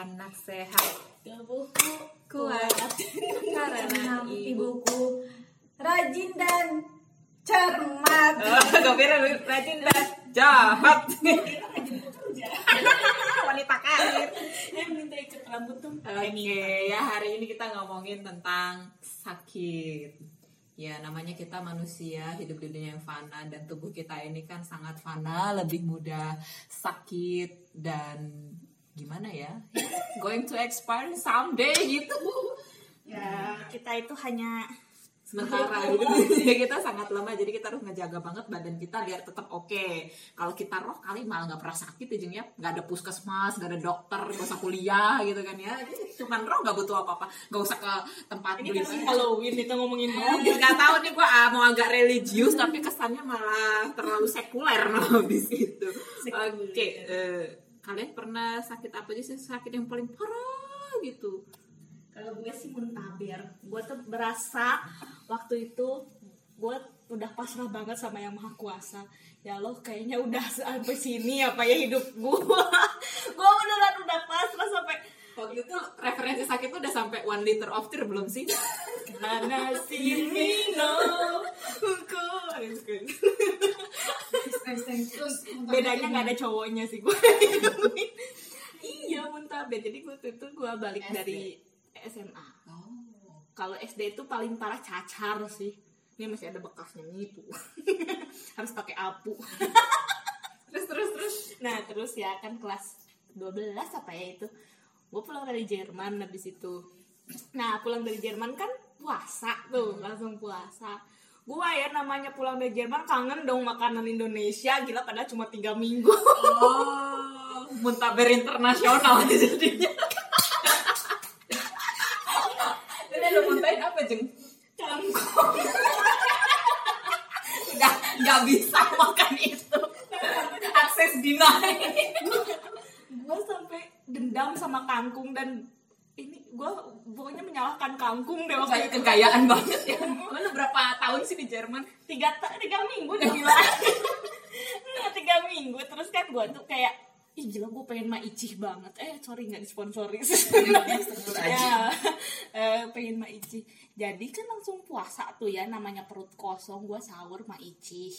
anak sehat. Tubuhku kuat. karena ibuku rajin dan cermat. Gak kira rajin dan jahat. Wanita karir. Yang minta ikat rambut tuh. Oke, ya hari ini kita ngomongin tentang sakit. Ya, namanya kita manusia hidup di dunia yang fana dan tubuh kita ini kan sangat fana, lebih mudah sakit dan gimana ya? Going to expire someday gitu. ya kita itu hanya Sementara gitu, ya kita sangat lemah, jadi kita harus ngejaga banget badan kita biar tetap oke. Kalau kita roh kali malah nggak pernah sakit ujungnya, nggak ada puskesmas, nggak ada dokter, nggak usah kuliah gitu kan ya. Cuman roh nggak butuh apa-apa, nggak usah ke tempat ini beli kan. Halloween kita ngomongin mobil Nggak tahu nih gua ah, mau agak religius tapi kesannya malah terlalu sekuler no di situ. Oke, eh, kalian pernah sakit apa aja sih? Sakit yang paling parah gitu? kalau gue sih muntaber. Gue tuh berasa waktu itu gue udah pasrah banget sama yang maha kuasa. Ya lo kayaknya udah sampai sini apa ya hidup gue gue beneran udah pasrah sampai Waktu itu referensi sakit tuh udah sampai one liter of tear belum sih? karena sini no terus bedanya nggak ada cowoknya sih gue iya muntaber jadi gue itu gue balik SD. dari SMA Oh. kalau SD itu paling parah cacar sih. Ini masih ada bekasnya nih tuh harus pakai apu. Terus terus terus. nah terus ya kan kelas 12 apa ya itu. Gue pulang dari Jerman habis itu. Nah pulang dari Jerman kan puasa tuh langsung puasa gue ya namanya pulang dari Jerman kangen dong makanan Indonesia gila padahal cuma tiga minggu Oh, muntaber internasional jadinya. Udah lu muntahin apa jeng? kangkung Udah nggak bisa makan itu. Akses deny. gue sampai dendam sama kangkung dan gue pokoknya menyalahkan kangkung deh waktu itu kegayaan banget ya. Lu berapa tahun sih di Jerman? tiga tiga minggu udah gila Nggak, tiga minggu. Terus kan gue tuh kayak ih gila gue pengen maicih banget. Eh sorry nggak disponsori. Ya. Eh, pengen maicih jadi kan langsung puasa tuh ya namanya perut kosong gue sahur maicih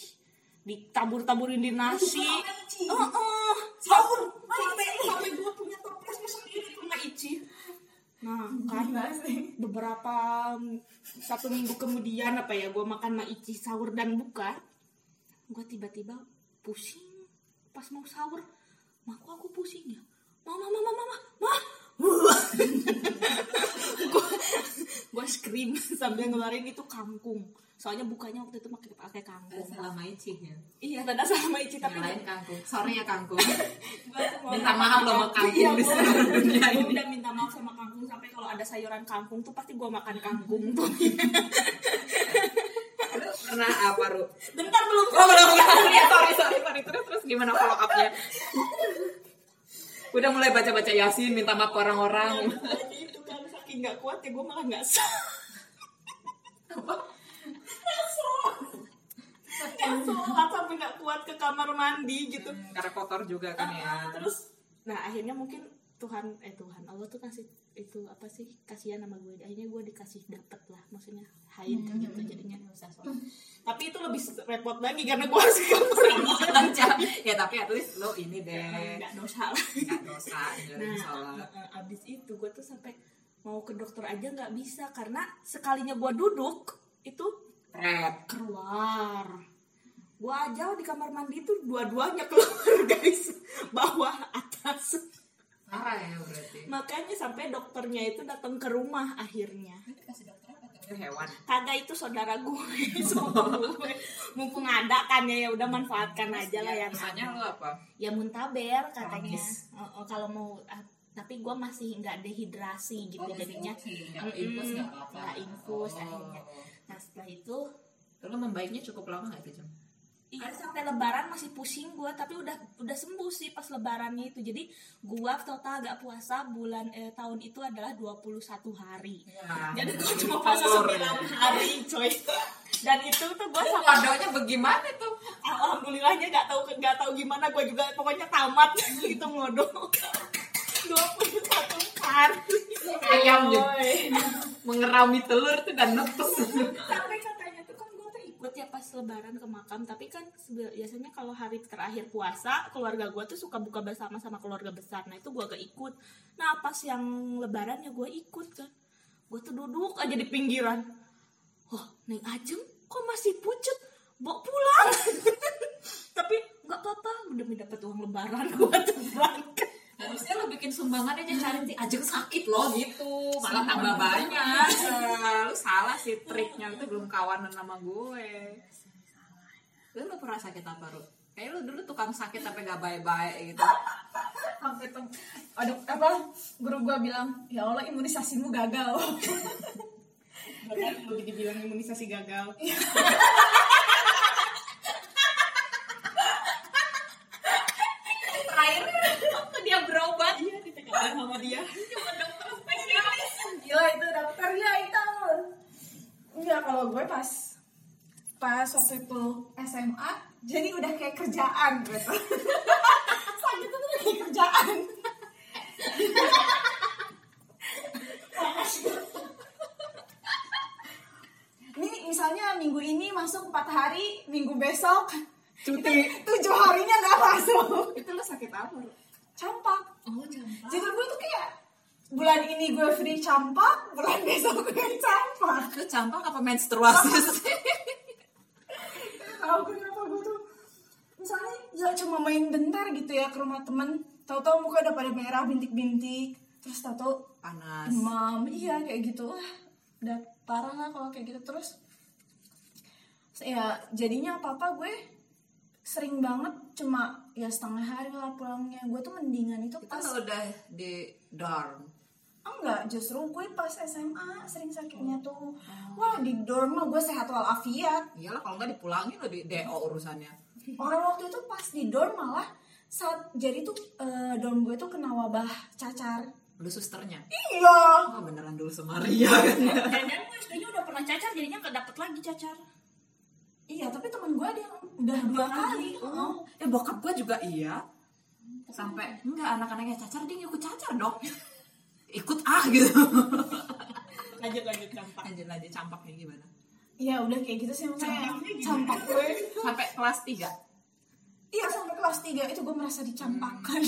ditabur-taburin di nasi. Heeh. sahur. Sampai sampai gue punya toplesnya sendiri tuh maicih nah kan beberapa satu minggu kemudian apa ya gue makan maici sahur dan buka gue tiba-tiba pusing pas mau sahur mah kok aku pusing ya? Mama mama mama mah gue scream sambil ngeluarin itu kangkung soalnya bukanya waktu itu pakai pakai kangkung Selama ya. iya tanda sama maici tapi lain kangkung. Sorry ya kangkung. Minta maaf loh sama kangkung Iya, di seluruh dunia ini. udah minta maaf sama kangkung sampai kalau ada sayuran kangkung tuh pasti gue makan kangkung tuh Pernah apa, Ru? bentar belum Oh, belum. Ya, sorry, sorry, sorry. Terus, terus gimana follow up-nya? Udah mulai baca-baca Yasin, minta maaf ke orang-orang. aja itu kan saking nggak kuat ya gue malah nggak sah nggak sholat sampai nggak kuat ke kamar mandi gitu. Karena kotor juga kan ya. terus nah akhirnya mungkin Tuhan eh Tuhan Allah tuh kasih itu apa sih kasihan sama gue. Akhirnya gue dikasih dapet lah maksudnya haid gitu jadinya. Nggak usah sholat. Tapi itu lebih repot lagi karena gue harus ke kamar mandi. ya tapi at least lo ini deh. nggak dosa. Lah Nggak dosa, Nah, sholat. uh, uh, abis itu gue tuh sampai mau ke dokter aja nggak bisa karena sekalinya gue duduk itu Red. keluar. Gue aja di kamar mandi tuh dua-duanya keluar guys, bawah atas. Parah ya berarti. Makanya sampai dokternya itu datang ke rumah akhirnya. Dikasih dokter hewan. Kagak itu saudara gue. Mumpung ada kan ya, ya udah manfaatkan aja lah ya. Misalnya lo apa? ya muntaber katanya. Oh, oh, kalau mau ah, tapi gue masih nggak dehidrasi gitu Oh, jadinya Mm-mm, infus nggak apa-apa. nggak infus Oh. akhirnya nah setelah itu Lo membaiknya cukup lama gak itu jam? iya. Sampai lebaran masih pusing gue tapi udah udah sembuh sih pas lebarannya itu. Jadi gue total gak puasa bulan eh, tahun itu adalah 21 hari. Ya. jadi gue cuma puasa 9 hari coy. Dan itu tuh gue sama Wadonya bagaimana tuh? alhamdulillahnya nggak tahu nggak tahu gimana gue juga. Pokoknya tamat itu ngodok 21 hari ayam juga. mengerami telur tuh dan netes. Sampai katanya tuh kan gue tuh ikut ya pas lebaran ke makam. Tapi kan biasanya kalau hari terakhir puasa keluarga gue tuh suka buka bersama sama keluarga besar. Nah itu gue gak ikut. Nah pas yang lebaran ya gue ikut kan. Gue tuh duduk aja di pinggiran. Wah neng Ajeng kok masih pucet? Bawa pulang. Tapi nggak apa-apa udah dapat uang lebaran gue tuh harusnya lo bikin sumbangan aja cari sih ajeng sakit loh gitu. Malah tambah banyak. Eh, lu salah sih triknya itu belum kawanan sama gue. Lu lu pernah sakit apa Ru? kayak lu dulu tukang sakit tapi gak baik-baik gitu. Sampai tem aduh apa? Guru gua bilang ya Allah imunisasimu gagal. Udah dibilang imunisasi gagal terakhir waktu dia berobat iya di Dia. Gila itu dokternya itu enggak kalau gue pas pas waktu itu SMA jadi udah kayak kerjaan gitu. Sakit itu udah kayak kerjaan. Ini misalnya minggu ini masuk empat hari minggu besok cuti. tujuh harinya nggak masuk. Itu lu sakit apa? Campak. Oh campak. Jadi gue tuh kayak bulan ini gue free campak bulan besok gue campak. Lu campak apa menstruasi sih? Tahu kenapa gue tuh. Misalnya ya cuma main bentar gitu ya ke rumah temen. Tahu-tahu muka udah pada merah bintik-bintik. Terus tahu-tahu panas. demam. Iya kayak gitu. Wah, udah parah lah kalau kayak gitu. Terus ya jadinya apa apa gue sering banget cuma ya setengah hari lah pulangnya. Gue tuh mendingan itu pas lu udah di dorm? Enggak justru gue pas SMA sering sakitnya tuh. Wah di dorm mah gue sehat walafiat. Iyalah kalau nggak dipulangin lo di DO urusannya. Orang waktu itu pas di dorm malah saat jadi tuh eh, dorm gue tuh kena wabah cacar. Lu susternya? Iya. Oh beneran dulu Semaria kan dan gue kayaknya udah pernah cacar jadinya nggak dapet lagi cacar iya tapi teman gue ada yang udah dua kali. oh. eh bokap gue juga iya. Sampai enggak anak-anaknya cacar dia ikut cacar dong. Ikut ah gitu. Lanjut lanjut campak. Lanjut lanjut campaknya gimana? Iya udah kayak gitu sih makanya campak gue. Sampai kelas 3 iya sampai kelas 3 itu gue merasa dicampakkan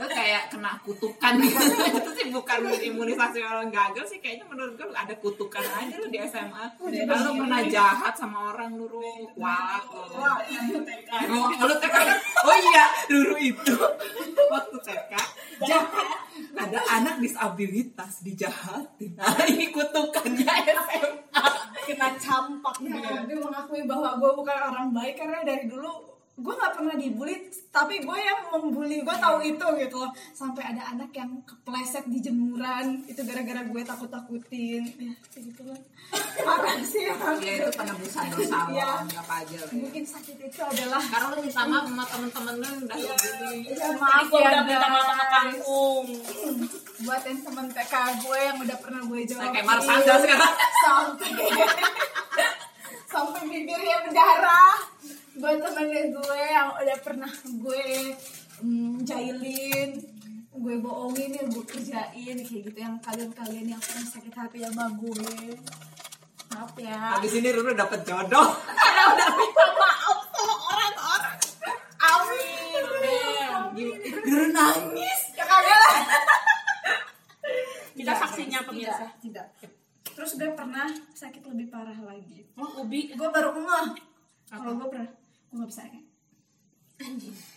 lu kayak kena kutukan. Gitu itu sih bukan imunisasi orang gagal sih kayaknya menurut gue lu ada kutukan aja lu di SMA lalu pernah jahat sama orang lu lu yang TK Oh, lu TK oh iya dulu itu. Waktu TK jahat. Ada anak disabilitas dijahatin. Nah ini kutukannya SMA kena campak. Ya, gue mengakui bahwa gue bukan orang baik karena dari dulu gue nggak pernah dibully tapi gue yang membuli gue tahu itu gitu loh. Sampai ada anak yang kepleset di jemuran itu gara-gara gue takut takutin ya gitu lah parah sih emang. ya itu penebusan dosa lo Iya. anggap aja lah ya. mungkin sakit itu adalah karena lu minta maaf sama temen-temen lu yang udah dibully ya, maaf gue ya udah minta maaf sama kangkung buat yang temen TK gue yang udah pernah gue jawab kayak Marsanda sekarang. Sampai sampai bibirnya berdarah buat temen gue yang udah pernah gue mm, jailin gue bohongin ya gue kerjain kayak gitu yang kalian-kalian yang pernah sakit hati sama gue. Maaf ya. Habis ini Ruru dapet jodoh. Karena udah minta maaf sama orang-orang. Amin Ruru nangis. Ya kagak lah. Kita saksinya pemirsa. tidak, tidak. Terus gue pernah sakit lebih parah lagi. Oh ubi. Gue baru ngeh. Kalau gue pernah gue gak bisa kayak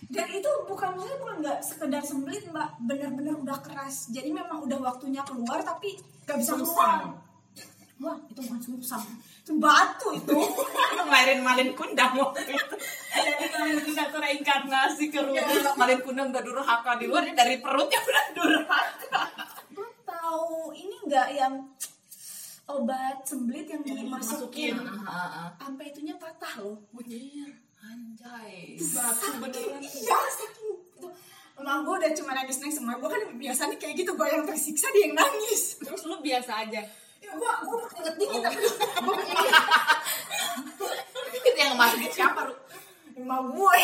dan itu bukan maksudnya bukan nggak sekedar sembelit mbak. Bener-bener udah keras. Jadi memang udah waktunya keluar tapi gak bisa keluar. Wah itu bukan susah. Itu batu itu. Lu ngelahirin malin kundang waktu itu. Jadi kalau kita tuh reinkarnasi ke Ya, rumah malin kundang udah durhaka di luar dari perutnya udah durhaka. Gue tahu. Ini nggak yang obat sembelit yang dimasukin. sampai itunya patah loh. Anjir, anjay. Batu beneran. Iya saking itu emang gue udah cuma nangis nangis semua gue kan biasanya kayak gitu gue yang tersiksa dia yang nangis. Terus lu biasa aja? Ya gue gue keringet dingin tapi gue begini itu yang masukin siapa Ru? emak gue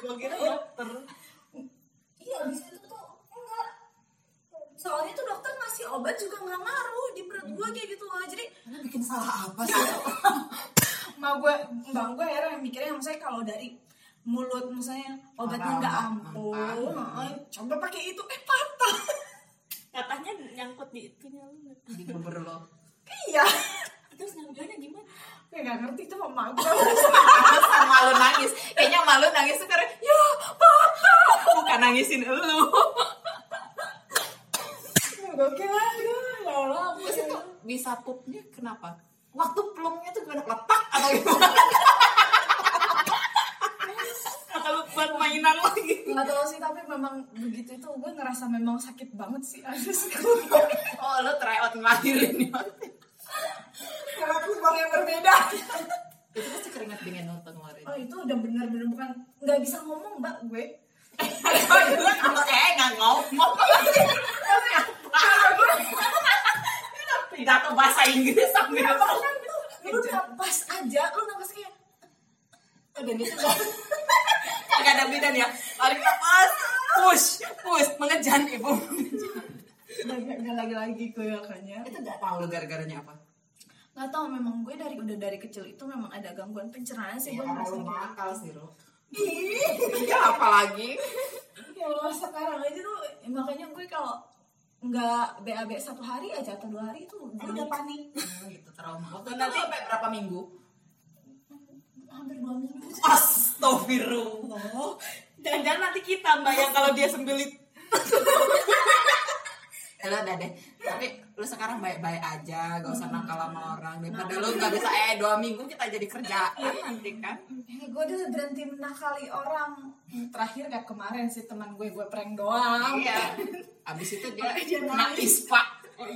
gue kira dokter iya di situ tuh enggak obat juga nggak ngaruh di perut gue kayak gitu loh jadi Karena bikin salah apa sih? ma gue mbak gue heran mikirnya maksudnya kalau dari mulut misalnya obatnya nggak Orang, ampuh mentah. heeh, coba pakai itu eh patah katanya nyangkut di itunya lu Di bubur lo. iya. Terus ngambilnya gimana? Kayak nggak ngerti tuh sama gue sama lu nangis. Kayaknya malu nangis sekarang ya papa. Bukan nangisin lu gokil aja ya Allah terus itu bisa pupnya kenapa? Waktu plungnya tuh gimana? Letak atau gimana lu buat mainan lagi. Nggak tahu sih tapi memang begitu itu gue ngerasa memang sakit banget sih Asis oh lu try out ngelahirin ya karena lubang yang berbeda. Itu pasti keringat dingin waktu ngeluarin oh itu udah bener-bener bukan nggak bisa ngomong mbak gue. Oh itu kan kayak nggak ngomong. Pidato bahasa Inggris sambil bahkan lu napas aja lu napas kayak dan itu kagak ada bidan ya. Tarik nafas push push mengejan ibu. Nggak lagi-lagi gue kayaknya itu nggak tahu lu gara-garanya apa. Nggak tahu memang gue dari udah dari kecil itu memang ada gangguan pencernaan sih gue ngerasa gitu. nakal sih lo Ih, ya apalagi? Ya Allah sekarang aja tuh makanya gue kalau nggak BAB satu hari aja atau dua hari itu gue udah panik. Hmm, gitu trauma. Waktu nanti sampai berapa minggu hampir dua minggu. Astagfirullah. Jangan-jangan nanti kita mbak yang kalau dia sembilit Ya lo udah deh tapi lu sekarang baik-baik aja gak usah nakal sama orang. Daripada lu gak bisa eh dua minggu kita jadi kerjaan nanti kan. Eh, gue udah berhenti menakali orang. Terakhir kayak kemarin sih teman gue gue prank doang. Iya. Abis itu dia Dia kena nangis. ispa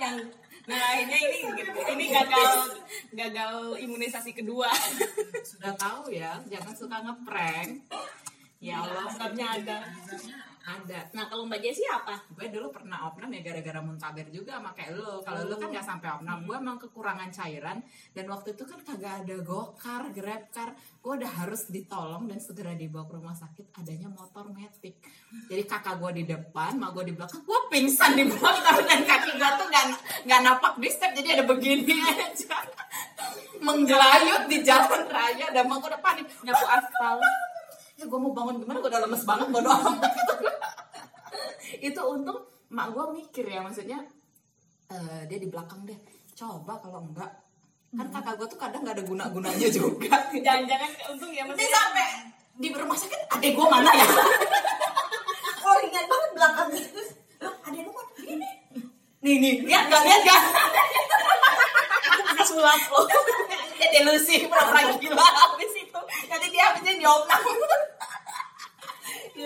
yang nah akhirnya ini ini gagal gagal imunisasi kedua. Sudah tahu ya jangan suka ngeprank. Ya Allah sebabnya ada ada nah kalau mbak Jessi apa? Gue dulu pernah opnam ya gara-gara muntaber juga sama kayak lo kalau lo kan gak sampai opnam. Gue emang kekurangan cairan. Dan waktu itu kan kagak ada gokar grabcar gue udah harus ditolong dan segera dibawa ke rumah sakit. Adanya motor metik. Jadi kakak gue di depan mak gue di belakang. Gue pingsan di motor dan kaki gue tuh gak, gak napak di step. Jadi ada begini aja. Menggelayut di jalan raya dan mak gue udah panik. Nyapu aspal ya gue mau bangun gimana? Gue udah lemes banget bodo amat itu untung mak gue mikir ya maksudnya eh, dia di belakang deh. Coba kalau enggak. Kan kakak gue tuh kadang nggak ada guna gunanya juga. Jangan-jangan untung ya maksudnya sampai di rumah sakit adek gue mana ya? Oh ringan banget belakangnya Loh, adek lu mana ini? Nih nih lihat gak lihat gak bisa sulap loh dia delusi pura-pura gila habis itu. Nanti dia habisnya diopnam itu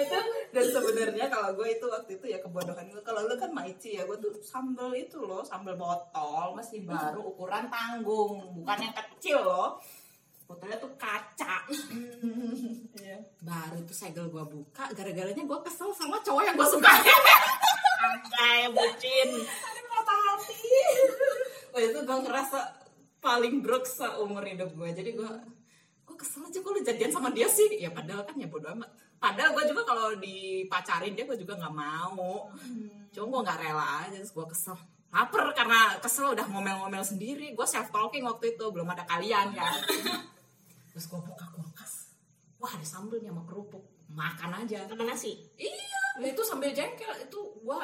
dan sebenarnya kalau gue itu waktu itu ya kebodohan gue. Kalau lu kan maici ya gue tuh sambel itu loh sambel botol masih baru ukuran tanggung. Bukan yang kecil loh. Botolnya tuh kaca. Iya. baru itu segel gue buka gara-garanya gue kesel sama cowok yang gue suka. Anjay bucin. Ada patah hati. Wah itu gue ngerasa paling broke seumur hidup gue. Jadi gue gue kesel aja? Gue lu jadian sama dia sih? Ya padahal kan ya bodo amat padahal gue juga kalau dipacarin dia gue juga nggak mau. Cuma gue nggak rela aja terus gue kesel. Lapar karena kesel udah ngomel-ngomel sendiri. Gue self talking waktu itu belum ada kalian kan terus gue buka kulkas. Wah ada sambelnya sama kerupuk. Makan aja. Sama nasi? Iya, itu sambil jengkel. Itu gua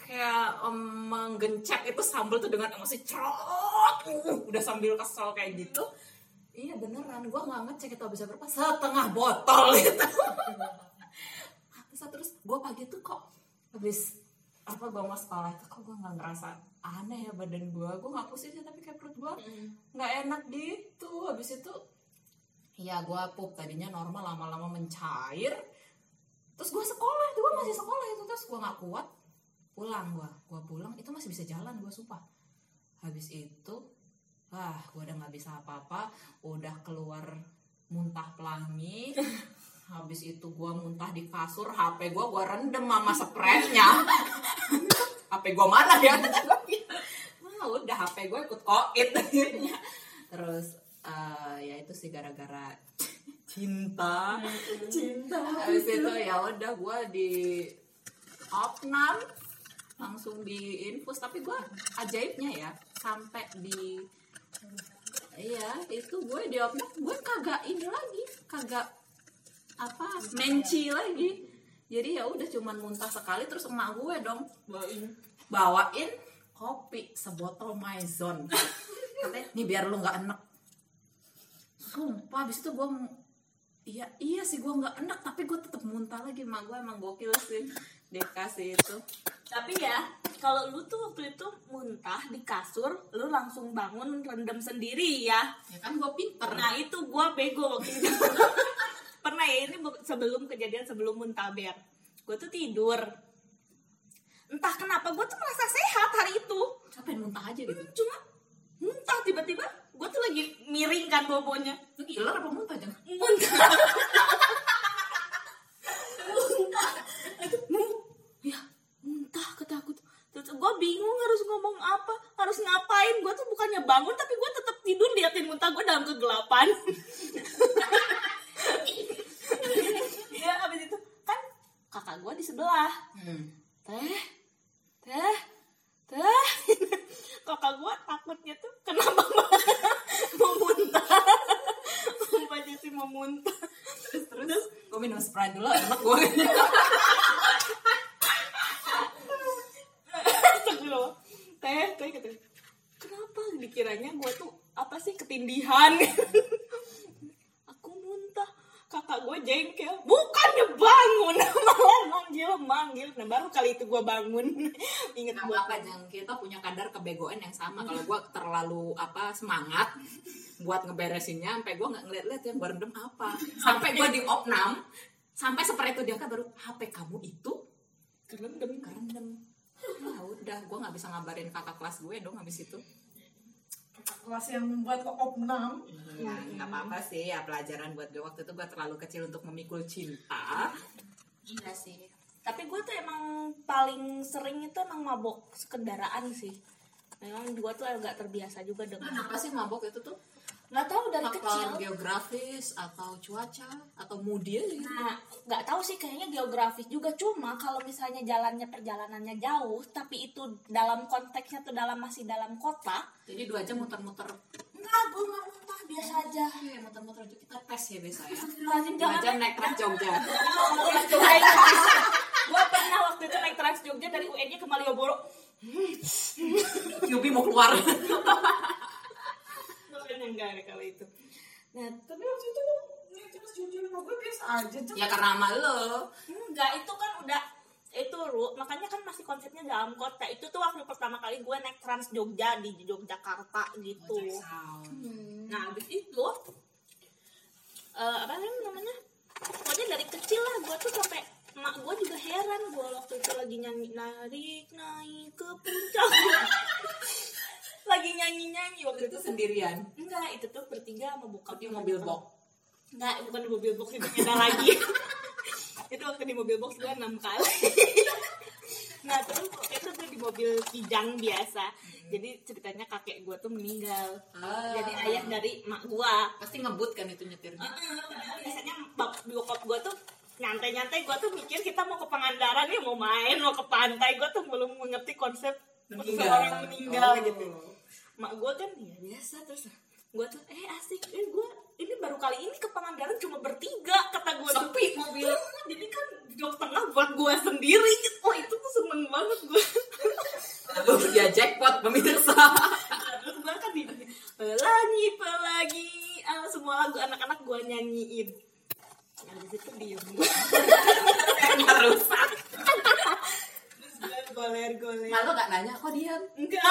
kayak em, menggencet itu sambal tuh dengan emosi cerot, uh, udah sambil kesel kayak gitu. Iya beneran, gua nggak ngecek itu bisa berapa. Setengah botol gitu. terus, terus gua pagi tuh kok habis apa gua mau sekolah tuh kok gua nggak ngerasa aneh ya badan gua, gua nggak pusing sih tapi kayak perut gua nggak enak gitu. Habis itu Iya, gua pup tadinya normal lama-lama mencair. Terus gue sekolah gue masih sekolah itu. Terus gue nggak kuat pulang gue gue pulang itu masih bisa jalan gue sumpah. Habis itu wah gue udah nggak bisa apa-apa. Udah keluar muntah pelangi. Habis itu gue muntah di kasur HP gue gue rendem sama spraynya. HP gue mana ya. Wah, udah HP gue ikut koit akhirnya. Terus eh, ya itu sih gara-gara cinta. Cinta. Habis itu ya udah gue di opnam langsung di infus. Tapi gue ajaibnya ya sampai di iya itu gue di opnam gue kagak ini lagi kagak apa menci lagi. Jadi ya udah cuman muntah sekali terus emak gue dong bawain bawain kopi sebotol maison. Katanya nih biar lu nggak enek. Sumpah abis itu gue iya iya sih gue nggak enek tapi gue tetep muntah lagi. Emak gue emang gokil sih dikasih itu. Tapi ya kalau lu tuh waktu itu muntah di kasur lu langsung bangun rendam sendiri ya. Ya kan gue pinter. Nah itu gua bego waktu itu. Pernah ya ini sebelum kejadian sebelum muntaber gue tuh tidur. Entah kenapa gue tuh merasa sehat hari itu. Capek muntah aja gitu? Cuma muntah tiba-tiba gue tuh lagi miring kan bobonya. Lu gila apa muntah jangan muntah muntah Aduh, mu- ya muntah ketakut terus gue bingung harus ngomong apa harus ngapain. Gue tuh bukannya bangun tapi gue tetap tidur liatin muntah gue dalam kegelapan. Ya abis itu kan kakak gue di sebelah. Hmm. teh teh teh. Kakak gue takutnya tuh kenapa mau muntah. Mbak Jessy mau muntah. Terus terus gue minum sprite dulu enak gue Astagfirullah. teh teh kata kenapa dikiranya gue tuh ketindihan aku muntah. Kakak gue jengkel. Bukannya bangun malah manggil manggil. Nah baru kali itu gue bangun. Inget Nah, gue apa jangan kita punya kadar kebegoan yang sama. Kalau gue terlalu apa semangat buat ngeberesinnya sampai gue nggak ngeliat-liat yang gue rendem apa. Sampai gue di opnam sampai seperti itu dia kan baru HP kamu itu kerendam. kerendam. Ya udah gue nggak bisa ngabarin kakak kelas gue dong habis itu kelas yang membuat kok opnam ya nggak apa-apa sih ya pelajaran buat gue waktu itu gue terlalu kecil untuk memikul cinta Iya sih. Tapi gue tuh emang paling sering itu emang mabok kendaraan sih. Memang gue tuh agak terbiasa juga dengan. kenapa sih mabok itu tuh Nggak tahu dari faktor kecil. geografis atau cuaca atau moodi aja gitu Nah, nggak tahu sih kayaknya geografis juga cuma kalau misalnya jalannya perjalanannya jauh, tapi itu dalam konteksnya tuh dalam masih dalam kota, jadi dua jam muter-muter enggak gue nggak muntah biasa aja. Oke, muter-muter aja kita tes ya biasa ya. Dua jam naik Trans Jogja. gue pernah waktu itu naik Trans Jogja dari UN-nya ke Malioboro. Yubi mau keluar. Makanya enggak ada kali itu. Nah, tapi waktu itu naik terus jujur sama gue biasa aja tuh ya karena sama lo. Enggak, itu kan udah itu Ru, makanya kan masih konsepnya dalam kota. Itu tuh waktu pertama kali gue naik Trans Jogja di Yogyakarta gitu. Nah, habis itu eh apa namanya? Pokoknya dari kecil lah gue tuh sampai mak gue juga heran gue waktu itu lagi nyanyi narik naik ke puncak lagi nyanyi nyanyi waktu Itu itu sendirian enggak itu tuh bertiga sama bokap di mobil box. Enggak, bukan di mobil box itu beda lagi. itu waktu di mobil box gue enam kali. nah terus itu tuh di mobil kijang biasa. Jadi ceritanya kakek gue tuh meninggal. Ah. Jadi ayah dari mak gue. Pasti ngebut kan itu nyetirnya. Biasanya bap- bokap gue tuh nyantai-nyantai gue tuh mikir kita mau ke Pangandaran nih mau main mau ke pantai gue tuh belum mengerti konsep Meninggal. seseorang meninggal Oh. gitu mak gue kan ya biasa terus. Gue tuh eh asik. Eh gue ini baru kali ini ke Pangandaran cuma bertiga kata gue Sepi mobil. jadi kan jok tengah buat gue sendiri. Oh itu tuh seneng banget gue dia jackpot pemirsa. terus gue kan di pelangi pelangi. Ah, semua lagu anak-anak gue nyanyiin. Nah di situ diem. Gue Kayaknya rusak. terus goler goler Nah, lo gak nanya kok diam. enggak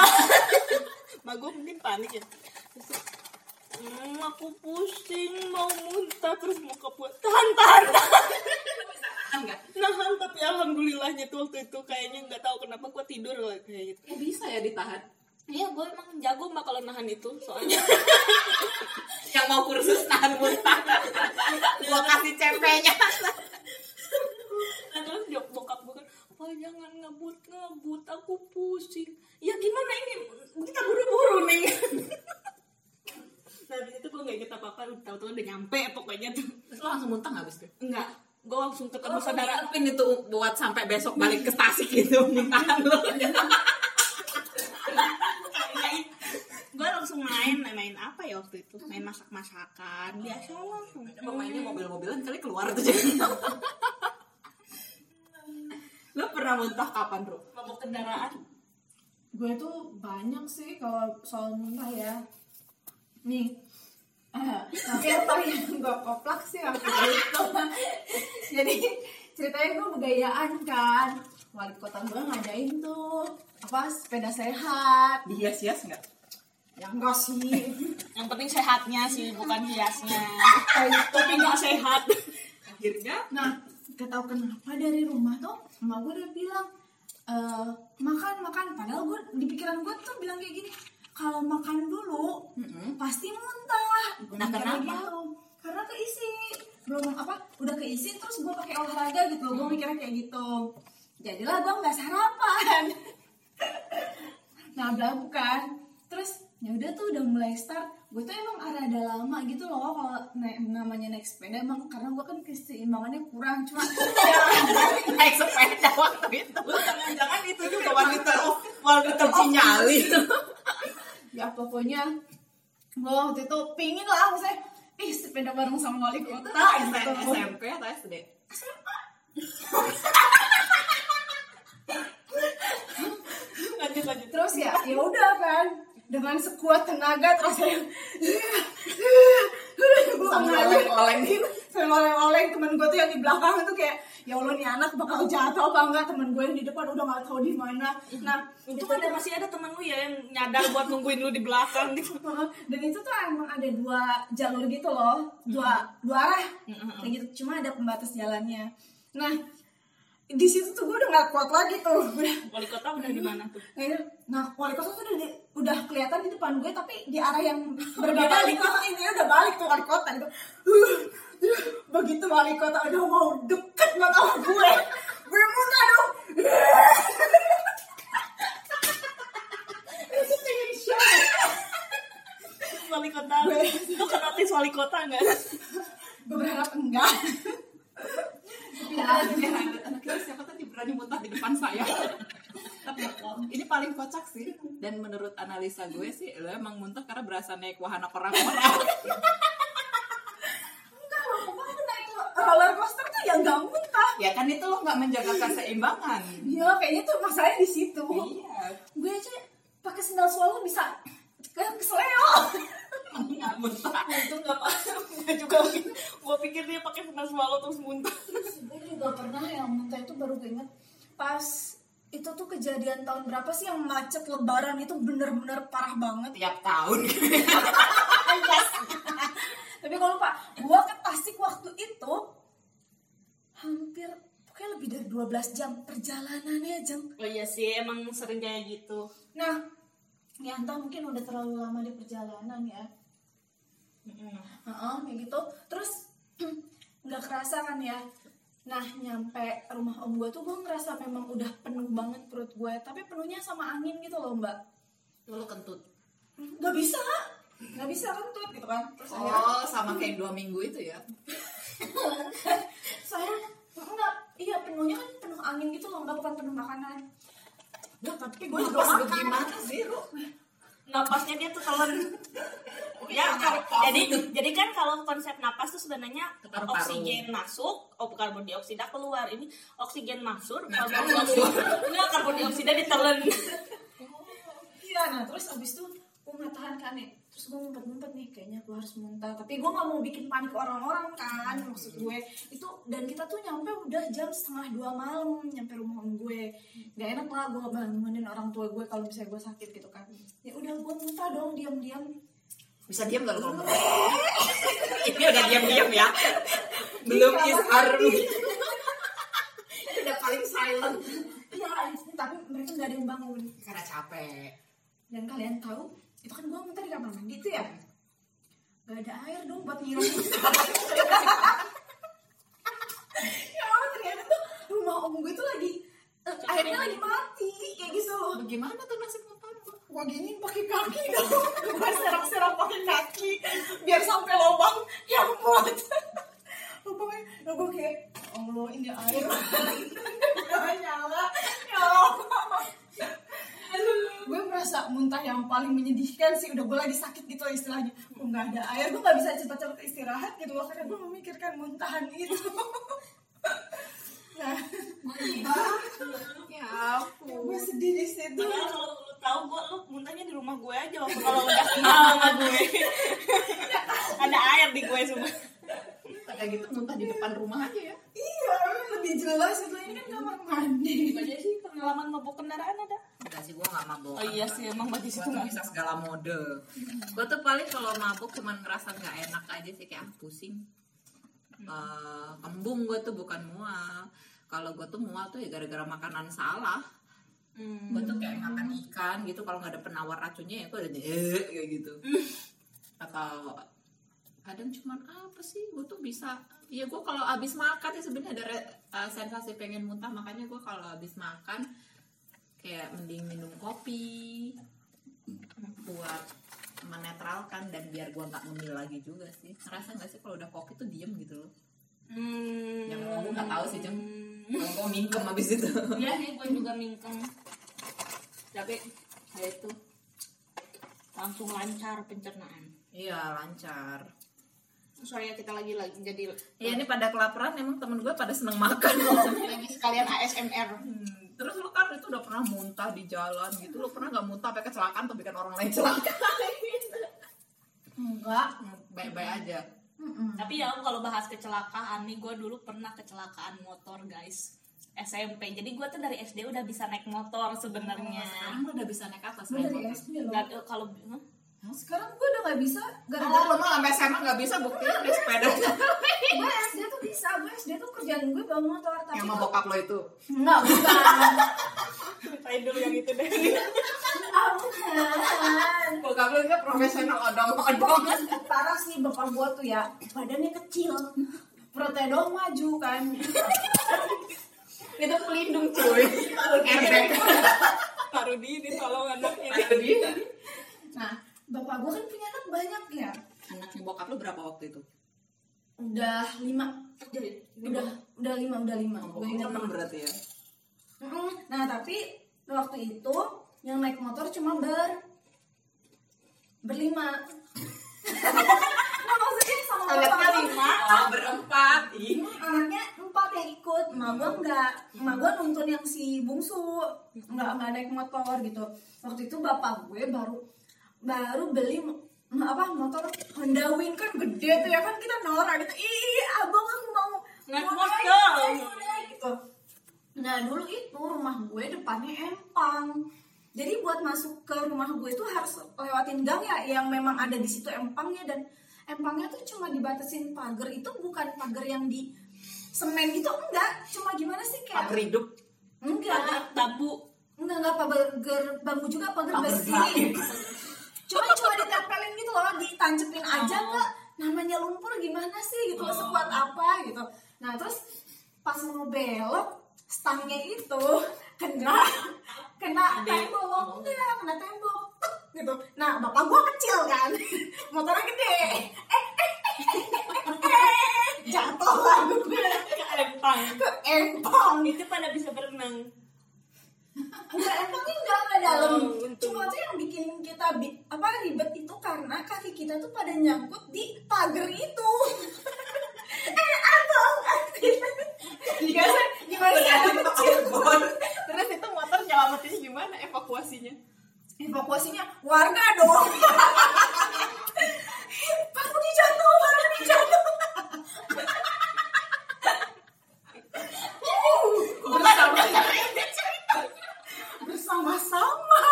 mak gue mungkin panik ya terus hmm, aku pusing mau muntah terus mau keput tahan tahan tahan nahan tapi alhamdulillahnya tuh waktu itu kayaknya nggak tahu kenapa gue tidur lah kayak gitu Ya bisa ya ditahan. iya gue emang jago mbak kalau nahan itu soalnya Yang mau kursus nahan muntah. Gua kasih CP-nya. Nah, terus jok bokap gue kan oh jangan ngebut ngebut aku pusing ya gimana ini kita buru-buru nih nah di situ gue nggak inget apa apa tahu-tahu udah nyampe pokoknya tuh Terus lo langsung ketemu Oh, saudara Pin itu buat sampai besok balik ke Tasik gitu muntahan lo. gue langsung main main apa ya waktu itu main masak masakan biasa lah Pemainnya mobil-mobilan kali keluar tuh jadi. Lo pernah muntah kapan, Bro? mabok kendaraan gue tuh banyak sih kalau soal muntah ya nih tapi yang paling gue koplak sih waktu itu? Jadi ceritanya gue begayaan kan. Wali kota gue ngadain tuh apa sepeda sehat. Dihias-hias nggak? yang enggak sih. Yang penting sehatnya sih bukan hiasnya. Tapi nggak sehat. Akhirnya? Nah, gak tau kenapa dari rumah tuh emak gue udah bilang eh makan makan. Padahal gue di pikiran gue tuh bilang kayak gini kalau makan dulu pasti muntah. Nah, kenapa? gitu. karena keisi. Belum apa udah keisi terus gue pakai olahraga gitu gue mikirnya kayak gitu. Jadilah gue nggak sarapan. Nah udah bukan. Terus ya udah tuh udah mulai start. Gue tuh emang ada lama gitu loh kalau naik namanya naik sepeda emang karena gue kan keseimbangannya kurang cuma naik sepeda waktu itu. Jangan-jangan itu juga wanita wanita Cinyali. Ya pokoknya gue waktu itu pingin lah maksudnya ih sepeda bareng sama wali kota gitu. SMP atau SD? lanjut lanjut. Terus ya ya udah kan dengan sekuat tenaga terus saya Sambil oleng-oleng. gitu. sambil oleng-oleng temen gue tuh yang di belakang tuh kayak ya allah nih anak bakal jatuh apa enggak? Temen gue yang di depan udah gak tahu di mana. Nah itu ada masih ada temen lu ya yang nyadar buat nungguin lu di belakang gitu. Dan itu tuh emang ada dua jalur gitu loh. Dua dua arah. Kayak gitu. Cuma ada pembatas jalannya. Nah di situ tuh gue udah gak kuat lagi tuh udah wali kota udah di mana tuh? Kayak- nah wali kota tuh udah di- udah kelihatan di depan gue tapi di arah yang berbeda gitu ini udah balik tuh wali kota gitu. Begitu wali kota udah mau deket banget sama gue gue muntah dong. Wali kota. Lu kan artis wali kota nggak? Gue berharap enggak Ya, siapa tadi berani muntah di depan saya. Tapi ini paling kocak sih. Dan menurut analisa gue sih, lo emang muntah karena berasa naik wahana orang-orang. roller coaster tuh ya nggak muntah ya kan itu lo nggak menjaga keseimbangan. Iya, kayaknya tuh masalahnya di situ. Iya. Gue aja pakai sendal swallow bisa ke kesleo. Muntah. itu nggak apa nggak juga gue pikir dia pakai sendal swallow terus muntah. Gue juga pernah yang muntah itu baru gue inget pas itu tuh kejadian tahun berapa sih yang macet lebaran itu bener-bener parah banget? Tiap tahun. tapi kalau lupa. Gue ke Tasik waktu itu hampir pokoknya lebih dari 12 jam perjalanannya jeng. Oh iya sih emang sering kayak gitu. Nah ya entah mungkin udah terlalu lama di perjalanan ya Heeh, kayak gitu. Terus nggak kerasa kan ya. Nah, nyampe rumah om gue tuh gue ngerasa memang udah penuh banget perut gue. Tapi penuhnya sama angin gitu loh mbak. Lo kentut. Nggak bisa, nggak bisa kentut gitu kan. Terus Oh, sama kayak dua minggu itu ya. saya enggak, iya penuhnya kan penuh angin gitu loh mbak, bukan penuh makanan. Duh, tapi gue juga makan. gimana sih lo? Napasnya dia tuh telan ya jadi jadi kan kalau konsep napas tuh sebenarnya oksigen masuk oh karbon dioksida keluar. Ini oksigen masuk Nah, karbon dioksida enggak karbon dioksida ditelan. Iya, nah terus abis itu nggak tahan kan ya. Terus gue ngumpet-ngumpet nih, kayaknya gue harus muntah. Tapi gue nggak mau bikin panik orang-orang kan, maksud gue. Itu dan kita tuh nyampe udah jam setengah dua malam nyampe rumah om gue. Gak enak lah gue bangunin orang tua gue kalau misalnya gue sakit gitu kan. Ya udah gue muntah dong diam-diam. Bisa diam gak lo kalau ngomong? Ini udah diam-diam ya. Belum izhar. Itu udah paling silent. Ya, tapi mereka nggak ada yang bangun. Karena capek. Dan kalian tahu, itu kan gue muntah di kamar mandi tuh ya. Gak ada air dong buat nyiram. ya Allah, ternyata tuh rumah om gue tuh lagi eh, airnya lagi mati kayak gitu loh. Bagaimana tuh nasib lo? Gua gini pakai kaki dong. Gua serap-serap pakai kaki biar sampai lubang yang muat. Lubangnya, lo gue kayak Allah ini air nyala ya Allah gue merasa muntah yang paling menyedihkan sih. Udah gue lagi sakit gitu istilahnya. Gue nggak ada air? Gue nggak bisa cepat-cepat istirahat gitu. Loh karena gue memikirkan muntahan itu. Nah. Ya ampun. Gue sedih di situ. Padahal kalau lu tahu gue lu muntahnya di rumah gue aja waktu kalau udah kenal sama gue. Ada air di gue semua. Kayak gitu muntah di depan rumah aja ya. Iya lebih jelas itu ini kan kamar mandi. Aja sih pengalaman mabuk kendaraan ada. enggak sih gue gak mabok Oh iya sih emang bagi gue situ bisa segala mode. Gue tuh paling kalau mabuk cuman ngerasa nggak enak aja sih kayak ah, pusing. Eh, kembung gue tuh bukan mual. Kalau gue tuh mual tuh ya gara-gara makanan salah. Hmm. gue tuh kayak makan ikan gitu kalau nggak ada penawar racunnya ya gue udah eh kayak gitu. Atau kadang cuman apa sih gue tuh bisa ya gue kalau abis makan ya sebenarnya ada uh, sensasi pengen muntah makanya gue kalau abis makan kayak mending minum kopi buat menetralkan dan biar gue nggak ngemil lagi juga sih ngerasa nggak sih kalau udah kopi tuh diem gitu loh Hmm. yang ngomong nggak tahu sih jeng Hmm. gue mingkem abis itu Iya nih gue juga mingkem. Tapi ya itu langsung lancar pencernaan. iya lancar Soalnya kita lagi lagi jadi ya ini pada kelaparan emang temen gue pada seneng makan lagi sekalian ASMR. Hmm, terus lu kan itu udah pernah muntah di jalan gitu lu pernah nggak muntah sampai kecelakaan atau bikin orang lain celaka enggak baik-baik aja Mm-mm. Tapi ya kalau bahas kecelakaan nih, gue dulu pernah kecelakaan motor guys. SMP. Jadi gue tuh dari SD udah bisa naik motor sebenarnya. sekarang lu udah bisa naik atas gue naik dari motor. SD loh Nggak eh, kalau Hah? sekarang gue udah gak bisa Oh, gara-gara lu mah sampai SMA nggak bisa buktinya di sepeda. gue SD tuh bisa gue SD tuh kerjaan gue bawa motor tapi yang mau bokap lo itu? Enggak bukan. Ceritain dulu yang itu deh. ah bukan. Bokap lo itu profesional odong-odong parah sih bapak gue tuh ya badannya kecil. Perutnya doang maju kan. Itu pelindung cuy. Taruh di ini tolong anaknya. Dia. nah gue kan punya anak banyak ya anaknya bokap lo berapa waktu itu? Udah lima. Jadi udah udah lima udah lima. Oh, gue ingat berarti ya. Nah tapi waktu itu yang naik motor cuma ber berlima. nah maksudnya sama Anaknya lima. oh berempat. Anaknya empat yang ikut, emak gua enggak, emak gua nuntun yang si bungsu, enggak enggak naik motor gitu. Waktu itu bapak gue baru baru beli apa motor Honda Wing kan gede tuh ya kan kita norak gitu ih abang aku mau Naik mau motor. naik, gitu. Nah dulu itu rumah gue depannya empang. Jadi buat masuk ke rumah gue itu harus lewatin gang ya yang memang ada di situ empangnya. Dan empangnya tuh cuma dibatasin pagar itu bukan pagar yang di semen gitu enggak. Cuma gimana sih kayak pagar hidup? Enggak. Tabu. enggak enggak pagar bambu juga pagar Pagar besi cuma cuma ditempelin gitu loh ditancepin aja ke namanya lumpur gimana sih gitu loh, sekuat apa gitu. Nah terus pas mau belok stangnya itu kena kena tembok. Enggak kena tembok. Gitu. Nah bapak gua kecil kan. Motornya gede. Eh, eh, eh, eh, eh, jatuh lah gue Ke empang. ke empang. Itu pada bisa berenang. Enggak, empangnya enggak ke dalam. Oh. Cuma tuh yang bikin kita bi- apa ribet itu karena kaki kita tuh pada nyangkut di pagar itu. eh, abang, gimana? Gimana terus itu motor nyelamatinnya gimana evakuasinya Evakuasinya warga dong. Baru dijatuh, baru dijatuh. Bersama-sama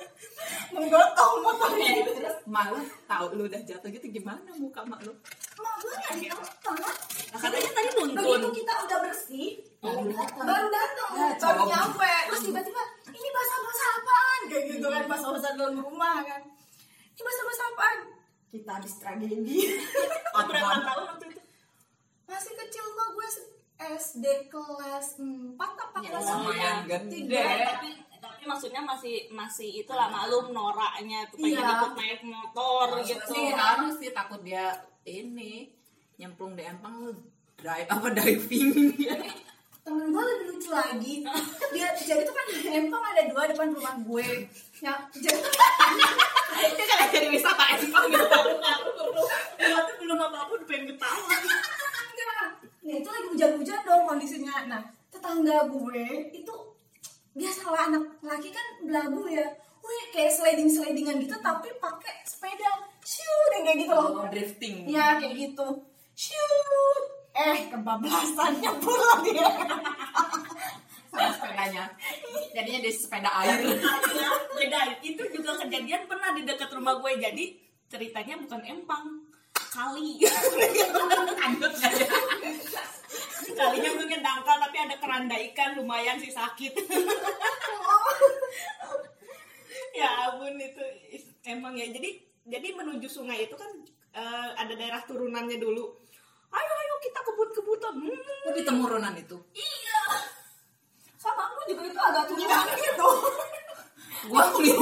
menggotong motornya. terus malu tahu lu udah jatuh gitu gimana muka mak lu Mak gue nggak. Nah, katanya tadi Begitu nuntun. kita udah bersih, Baru datang. baru datang, Ya, baru nyampe. Terus tiba-tiba, ini basah-basah apaan? Kayak gitu kan, basah-basah dalam rumah kan. Ini basah-basah apaan? Kita habis tragedi. Berapa tahun waktu itu? Masih kecil kok gue SD kelas 4 apa Ya, kelas lumayan tiga? gede. Tiga. tapi tapi maksudnya masih masih itulah maklum noraknya tuh pengen Iya. ikut naik motor gitu. sih harus sih takut dia ini nyemplung di empang lu drive apa diving temen gue lebih lucu lagi. Dia jadi tuh kan empang ada dua depan rumah gue. Ya jadi dia kan jadi wisata empang gitu. Gua tuh belum apa-apa udah pengen ketawa. Ya itu lagi hujan-hujan dong kondisinya. Nah tetangga gue itu biasalah anak laki kan belagu ya. Wih kayak sliding slidingan gitu tapi pakai sepeda. Shoot yang kayak gitu loh. Oh, drifting. Ya kayak gitu. Shoot eh kebablasannya pulang dia. Sama sepedanya. Jadinya di sepeda air. Beda. Itu juga kejadian pernah di dekat rumah gue. Jadi ceritanya bukan empang kali aja kalinya mungkin dangkal tapi ada keranda ikan lumayan sih sakit. Ya ampun itu emang ya. Jadi jadi menuju sungai itu kan eh, ada daerah turunannya dulu. Ayo ayo kita kebut-kebutan. Hmm, oh di temurunan itu? Iya. Sama aku juga itu agak turunan gitu gua banget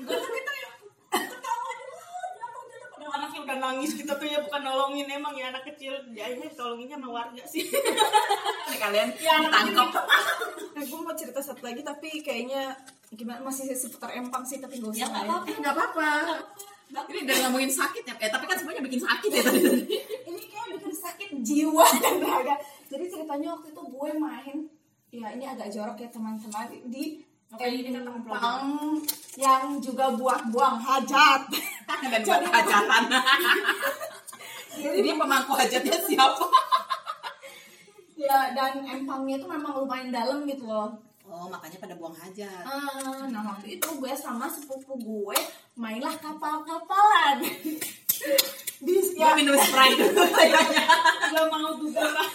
gue tuh kita ya ketawa dulu jatuh jatuh udah nangis kita tuh ya bukan nolongin. Emang ya anak kecil ya ini tolonginnya sama warga sih. Nih kalian Ya, tangkap Nah, gue mau cerita satu lagi tapi kayaknya gimana masih seputar empang sih tapi gak usah Ya, nggak lah apa-apa. Nggak apa-apa. Ini udah ngomongin sakit ya? Eh tapi kan semuanya bikin sakit ya tadi. Ini kayak bikin sakit jiwa dan raga. Jadi ceritanya waktu itu gue main. Ya ini agak jorok ya teman-teman. Di Oke, empang yang juga buang-buang hajat dan buat hajatan jadi pemangku hajatnya siapa? Ya dan empangnya itu memang lumayan dalam gitu loh. Oh makanya pada buang hajat. Ah, nah waktu itu gue sama sepupu gue mainlah kapal-kapalan. Di ya ya, minum sprite. Dulu kayaknya nggak mau juga. Lah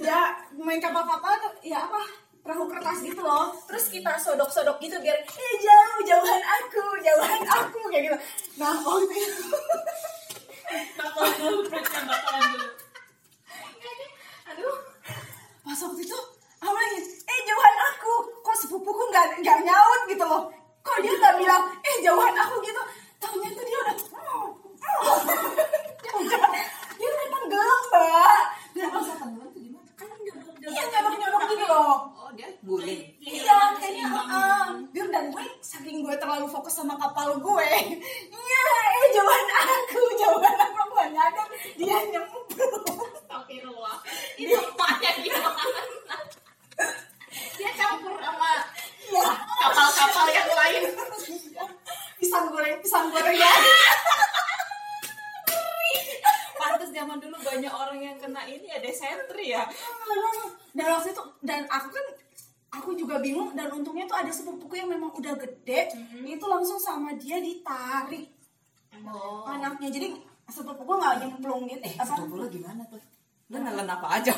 ya main kapal-kapal tuh ya apa perahu kertas gitu loh terus kita sodok-sodok gitu biar eh jauh jauhan aku jauhan aku kayak gitu nah waktu itu bakalan dulu perutnya bakalan dulu aduh pas waktu itu lagi eh jauhan aku kok sepupuku nggak nggak nyaut gitu loh kok dia nggak bilang eh jauhan aku gitu tahunya tuh dia udah dia udah dia udah tenggelam mbak dan masa tenggelam tuh gimana kan nyodok iya nyodok nyodok gitu loh oh dia guling. Iya, kayaknya uh, Bir dan gue saking gue terlalu fokus sama kapal gue. Iya, eh jauhan aku, jauhan aku aku gak nyadar. Dia nyemplung. Astagfirullah. Itu emaknya gimana dia. Campur sama Iya, kapal-kapal yang lain. Pisang goreng, pisang goreng. Ya. pantas zaman dulu banyak orang yang kena ini ya desentri ya. Dan waktu itu dan aku kan aku juga bingung dan untungnya tuh ada sepupuku yang memang udah gede itu langsung sama dia ditarik oh anaknya jadi sepupuku nggak nyemplung gitu eh apa sepupu gimana tuh lo nelen apa aja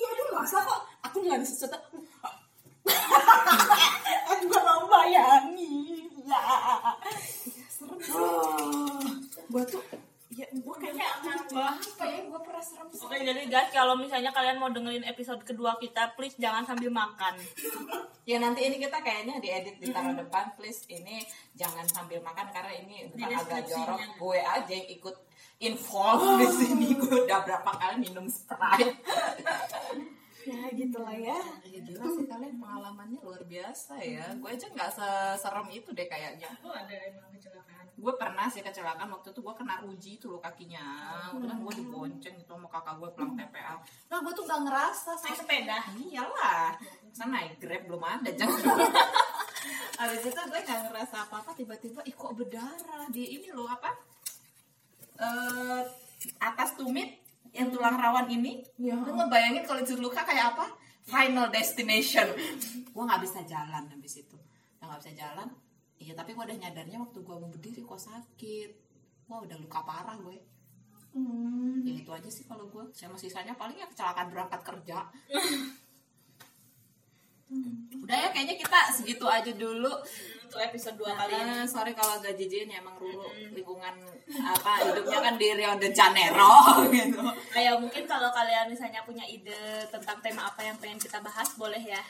Iya dia maksa kok. Aku nggak sesuatu. aku gak mau bayangin. Ya. Serem sih. Gue tuh gue kayaknya nambah apa ya gue pernah serem sih. Oke jadi guys kalau misalnya kalian mau dengerin episode kedua kita please jangan sambil makan. Ya nanti ini kita kayaknya diedit di taruh depan. Please ini jangan sambil makan karena ini bukan agak jorok. Gue aja yang ikut involved di sini. Gue udah berapa kali minum sprite. Ya gitu lah ya. ya gila sih kalian pengalamannya luar biasa ya. Gue aja nggak seserem itu deh kayaknya. Oh ada emang kecelakaan gue pernah sih kecelakaan waktu itu gue kena uji tuh loh kakinya. Waktu kan gue dibonceng gitu sama kakak gue pulang TPA nah gue tuh gak ngerasa naik sepeda. Iyalah. Sana naik grab belum ada jangan. Habis itu gue gak ngerasa apa apa tiba-tiba ih kok berdarah di ini loh apa eh atas tumit yang tulang rawan ini. Ya. lu ngebayangin kalau itu luka kayak apa? Final destination. Gue nggak bisa jalan habis itu. Nggak bisa jalan iya tapi gue udah nyadarnya waktu gue mau berdiri kok sakit. Wah udah luka parah gue. Hmm. ya itu aja sih kalau gue sama sisanya paling ya kecelakaan berangkat kerja. Udah ya kayaknya kita segitu aja dulu. Untuk episode dua kali ini. Eh, sorry kalau agak jijik ya emang Ruru lingkungan apa hidupnya kan di Rio de Janeiro gitu. Ayo mungkin kalau kalian misalnya punya ide tentang tema apa yang pengen kita bahas boleh ya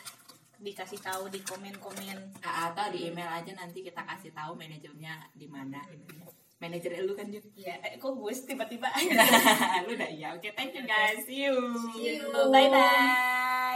dikasih tahu di komen-komen. Atau di email aja nanti kita kasih tahu manajernya di mana. Manajer lu kan Jun? Ya eh, kok gue tiba-tiba? Lu udah iya. Oke thank you guys. See you. See you. bye bye